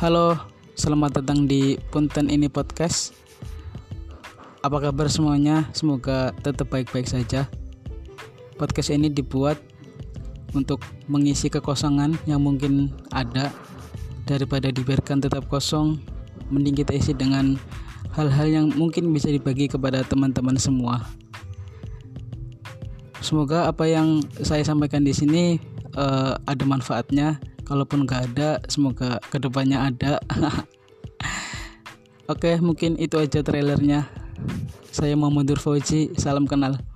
Halo, selamat datang di Punten ini podcast. Apa kabar semuanya? Semoga tetap baik-baik saja. Podcast ini dibuat untuk mengisi kekosongan yang mungkin ada daripada dibiarkan tetap kosong. Mending kita isi dengan hal-hal yang mungkin bisa dibagi kepada teman-teman semua. Semoga apa yang saya sampaikan di sini uh, ada manfaatnya kalaupun nggak ada semoga ke depannya ada. Oke mungkin itu aja trailernya. Saya Muhammad Fauzi salam kenal